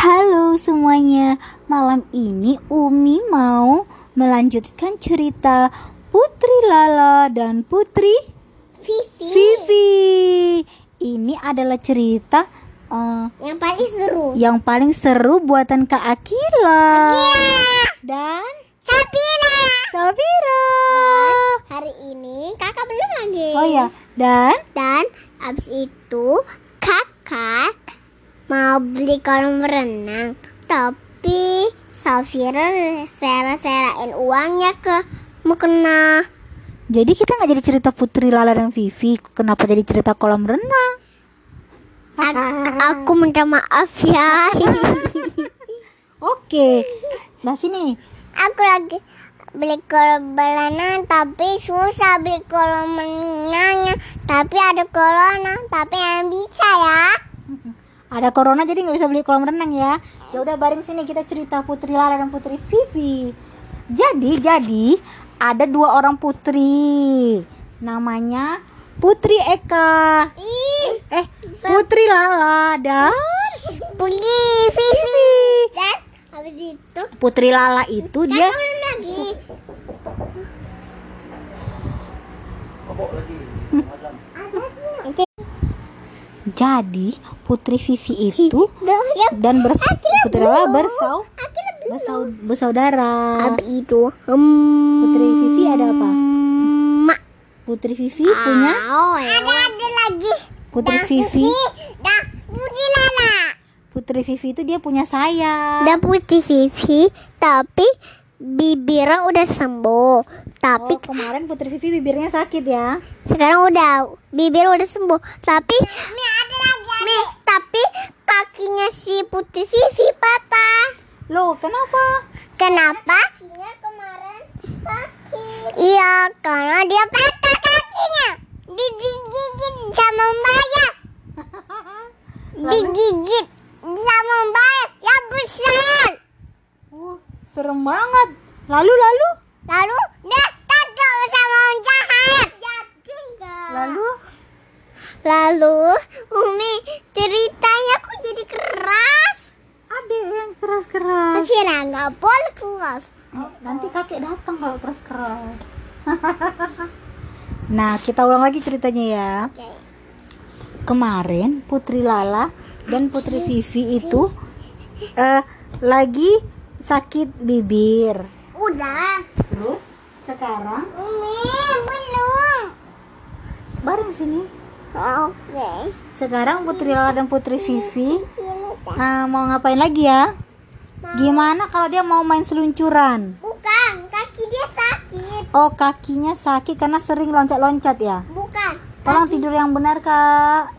Halo semuanya, malam ini Umi mau melanjutkan cerita Putri Lala dan Putri Vivi. Vivi. Ini adalah cerita eh, Yang paling seru. yang paling seru buatan Kak Akila dan Sabila. Safira. Hari ini kakak belum lagi. Oh ya, dan Dan abis itu kakak mau beli kolam renang. Tapi Safira sera-serain uangnya ke mukena. jadi kita nggak jadi cerita Putri Lala dan Vivi. Kenapa jadi cerita kolam renang? Ak- aku minta maaf ya. Oke. Nah sini. aku lagi beli kolam renang tapi susah beli kolam renangnya. Tapi ada corona tapi yang bisa ya. Ada corona jadi nggak bisa beli kolam renang ya. Ya udah bareng sini kita cerita Putri Lala dan Putri Vivi. Jadi jadi ada dua orang putri. Namanya Putri Eka. Ih, Eh, Putri Lala dan Putri Vivi. Dan habis itu Putri Lala itu dia kakak belum lagi. Jadi Putri Vivi itu ya. dan bers Putri Lala belum. bersau bersau bersaudara. Habis itu hmm, Putri Vivi ada apa? Mak. Putri Vivi punya Ada ada lagi. Putri Vivi. Dah Putri Lala. Putri Vivi itu dia punya saya. Dah Putri Vivi tapi bibirnya udah sembuh. Tapi Oh, kemarin Putri Vivi bibirnya sakit ya. sekarang udah bibir udah sembuh. Tapi Mi, tapi kakinya si Putri Vivi patah. Loh, kenapa? Kenapa? Kakinya kemarin sakit. Iya, karena dia patah kakinya. Digigit sama mbaknya. Digigit sama mbak yang besar. Uh, serem banget. Lalu lalu Lalu dia takut sama orang jahat. lalu Lalu Umi ceritanya kok jadi keras. ada yang keras-keras. Akhirnya nggak boleh keras. Oh, nanti kakek datang kalau keras-keras. nah, kita ulang lagi ceritanya ya. Kemarin Putri Lala dan Putri Vivi itu eh lagi sakit bibir. Udah. Terus sekarang Umi belum. bareng sini. Oke. Sekarang Putri Lala dan Putri Vivi ah, mau ngapain lagi ya? Gimana kalau dia mau main seluncuran? Bukan, kaki dia sakit. Oh, kakinya sakit karena sering loncat-loncat ya? Bukan, Tolong tidur yang benar, Kak.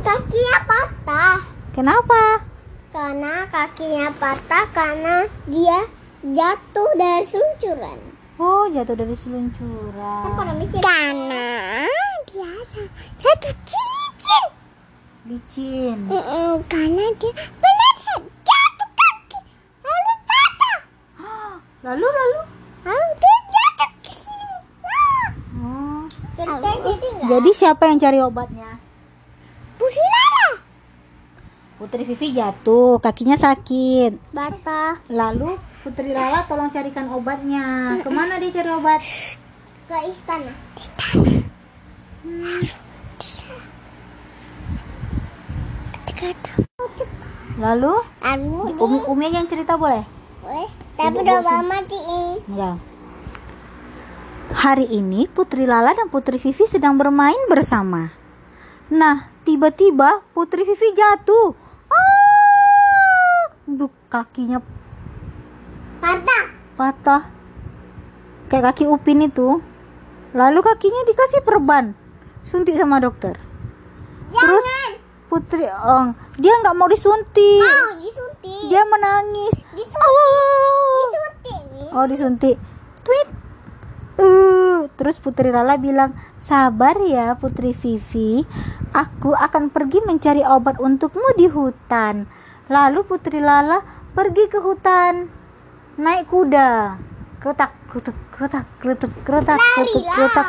kakinya patah. Kenapa? Karena kakinya patah karena dia jatuh dari seluncuran. Oh, jatuh dari seluncuran. Karena dia jatuh cincin. Licin. Karena dia belajar jatuh kaki lalu patah. Lalu lalu. Lalu dia jatuh ke sini. Oh. Jadi jadi Jadi siapa yang cari obatnya? Pusi Lala. Putri Vivi jatuh, kakinya sakit. Bata Lalu Putri Lala tolong carikan obatnya. Ke mana dia cari obat? ke istana. Lalu Umi Umi yang cerita boleh? boleh. Tapi udah matiin. Ya. Hari ini Putri Lala dan Putri Vivi sedang bermain bersama. Nah, tiba-tiba Putri Vivi jatuh. Ah! Duh, kakinya Patah. patah. Kayak kaki Upin itu. Lalu kakinya dikasih perban. Suntik sama dokter. Terus Putri, oh, dia nggak mau disuntik. Mau disuntik. Dia menangis. Disuntik. Oh. Disuntik. Oh disuntik. Tweet. Uh, terus Putri Lala bilang, sabar ya Putri Vivi, aku akan pergi mencari obat untukmu di hutan. Lalu Putri Lala pergi ke hutan, naik kuda. Kerutak, kerutuk, kerutak, kerutuk, kerutak, kerutuk, kerutak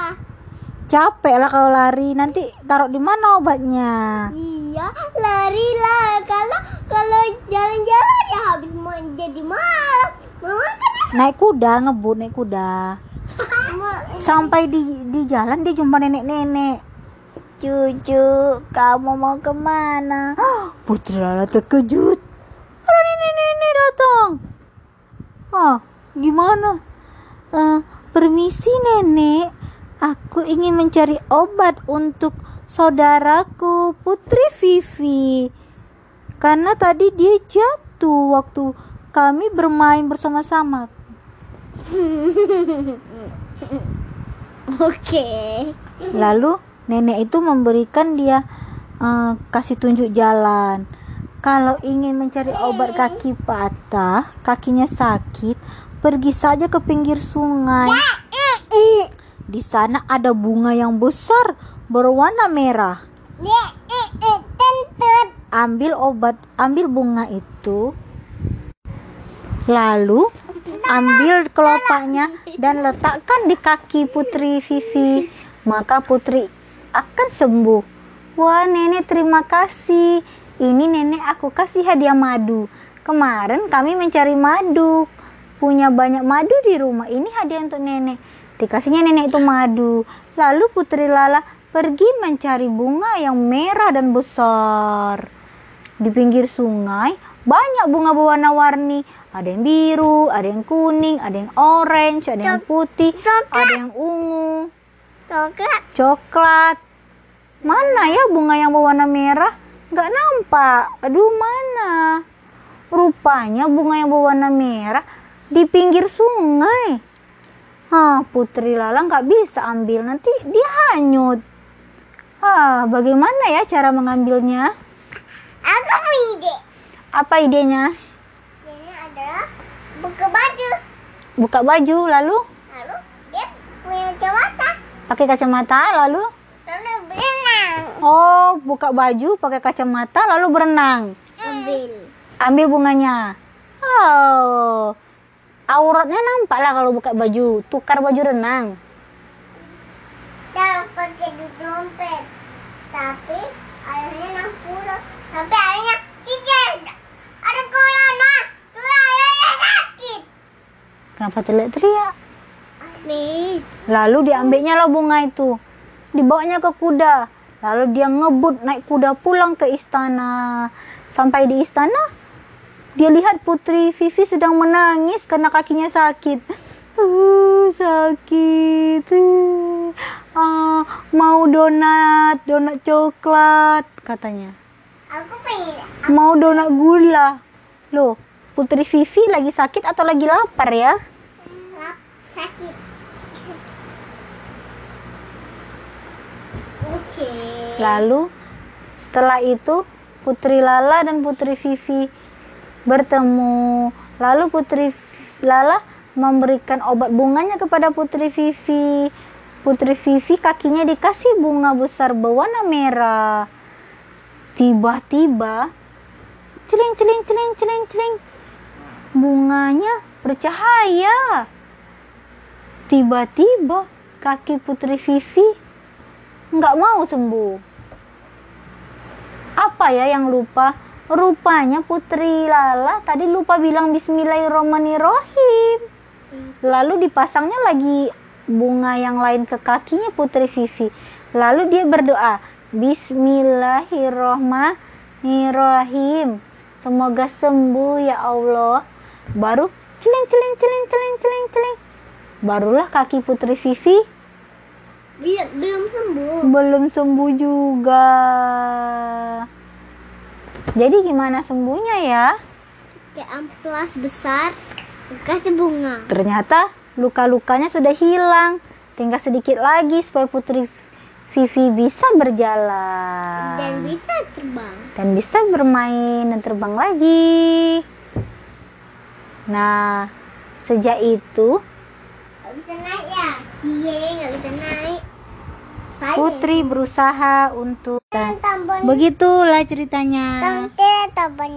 capek lah kalau lari. Nanti taruh di mana obatnya? Iya lari lah. Kalau kalau jalan-jalan ya habis mau jadi mal mama kan naik kuda ngebut naik kuda. Sampai di di jalan dia jumpa nenek-nenek. Cucu kamu mau ke mana? Ah, Putri lala terkejut. Ada nenek-nenek datang. Ah gimana? Uh, permisi nenek aku ingin mencari obat untuk saudaraku putri Vivi karena tadi dia jatuh waktu kami bermain bersama-sama Oke. Lalu nenek itu memberikan dia eh, kasih tunjuk jalan. Kalau ingin mencari obat kaki patah, kakinya sakit, pergi saja ke pinggir sungai. Di sana ada bunga yang besar berwarna merah. Tentut. Ambil obat, ambil bunga itu. Lalu ambil kelopaknya dan letakkan di kaki Putri Vivi. Maka Putri akan sembuh. Wah, nenek terima kasih. Ini nenek aku kasih hadiah madu. Kemarin kami mencari madu. Punya banyak madu di rumah. Ini hadiah untuk nenek. Dikasihnya nenek itu madu. Lalu Putri Lala pergi mencari bunga yang merah dan besar. Di pinggir sungai banyak bunga berwarna-warni. Ada yang biru, ada yang kuning, ada yang orange, ada yang putih, ada yang ungu, Coklat. coklat. Mana ya bunga yang berwarna merah? Nggak nampak. Aduh, mana? Rupanya bunga yang berwarna merah di pinggir sungai. Hah, Putri Lala nggak bisa ambil, nanti dia hanyut. Ah, bagaimana ya cara mengambilnya? Aku ide. Apa idenya? Ini adalah buka baju. Buka baju, lalu Lalu dia punya kacamata. pakai kacamata, lalu Lalu berenang. oh, buka baju, pakai kacamata, lalu berenang. Ambil. Ambil bunganya. Oh, auratnya nampak lah kalau buka baju. Tukar baju renang. Jangan pakai di dompet. Tapi airnya 60. Tapi airnya cicir. Ada corona. Tuh airnya sakit. Kenapa teriak-teriak? Lalu diambilnya lah bunga itu. Dibawanya ke kuda. Lalu dia ngebut naik kuda pulang ke istana. Sampai di istana, dia lihat Putri Vivi sedang menangis karena kakinya sakit. Uh, sakit. Uh, mau donat, donat coklat katanya. Aku pengen. Mau donat gula. Loh, Putri Vivi lagi sakit atau lagi lapar ya? Lap, sakit. Oke. Lalu setelah itu Putri Lala dan Putri Vivi bertemu. Lalu Putri Lala memberikan obat bunganya kepada Putri Vivi. Putri Vivi kakinya dikasih bunga besar berwarna merah. Tiba-tiba celing celing celing celing celing bunganya bercahaya. Tiba-tiba kaki Putri Vivi nggak mau sembuh. Apa ya yang lupa? Rupanya Putri Lala tadi lupa bilang Bismillahirrohmanirrohim. Lalu dipasangnya lagi bunga yang lain ke kakinya Putri Vivi. Lalu dia berdoa, Bismillahirrohmanirrohim. Semoga sembuh ya Allah. Baru celing celing celing celing celing celing. Barulah kaki Putri Vivi Belum, belum sembuh. belum sembuh juga. Jadi gimana sembuhnya ya? Kayak amplas besar. Kasih bunga. Ternyata luka-lukanya sudah hilang. Tinggal sedikit lagi supaya Putri Vivi bisa berjalan. Dan bisa terbang. Dan bisa bermain dan terbang lagi. Nah, sejak itu Gak bisa naik ya? Iya, gak bisa naik. Putri berusaha untuk begitulah ceritanya.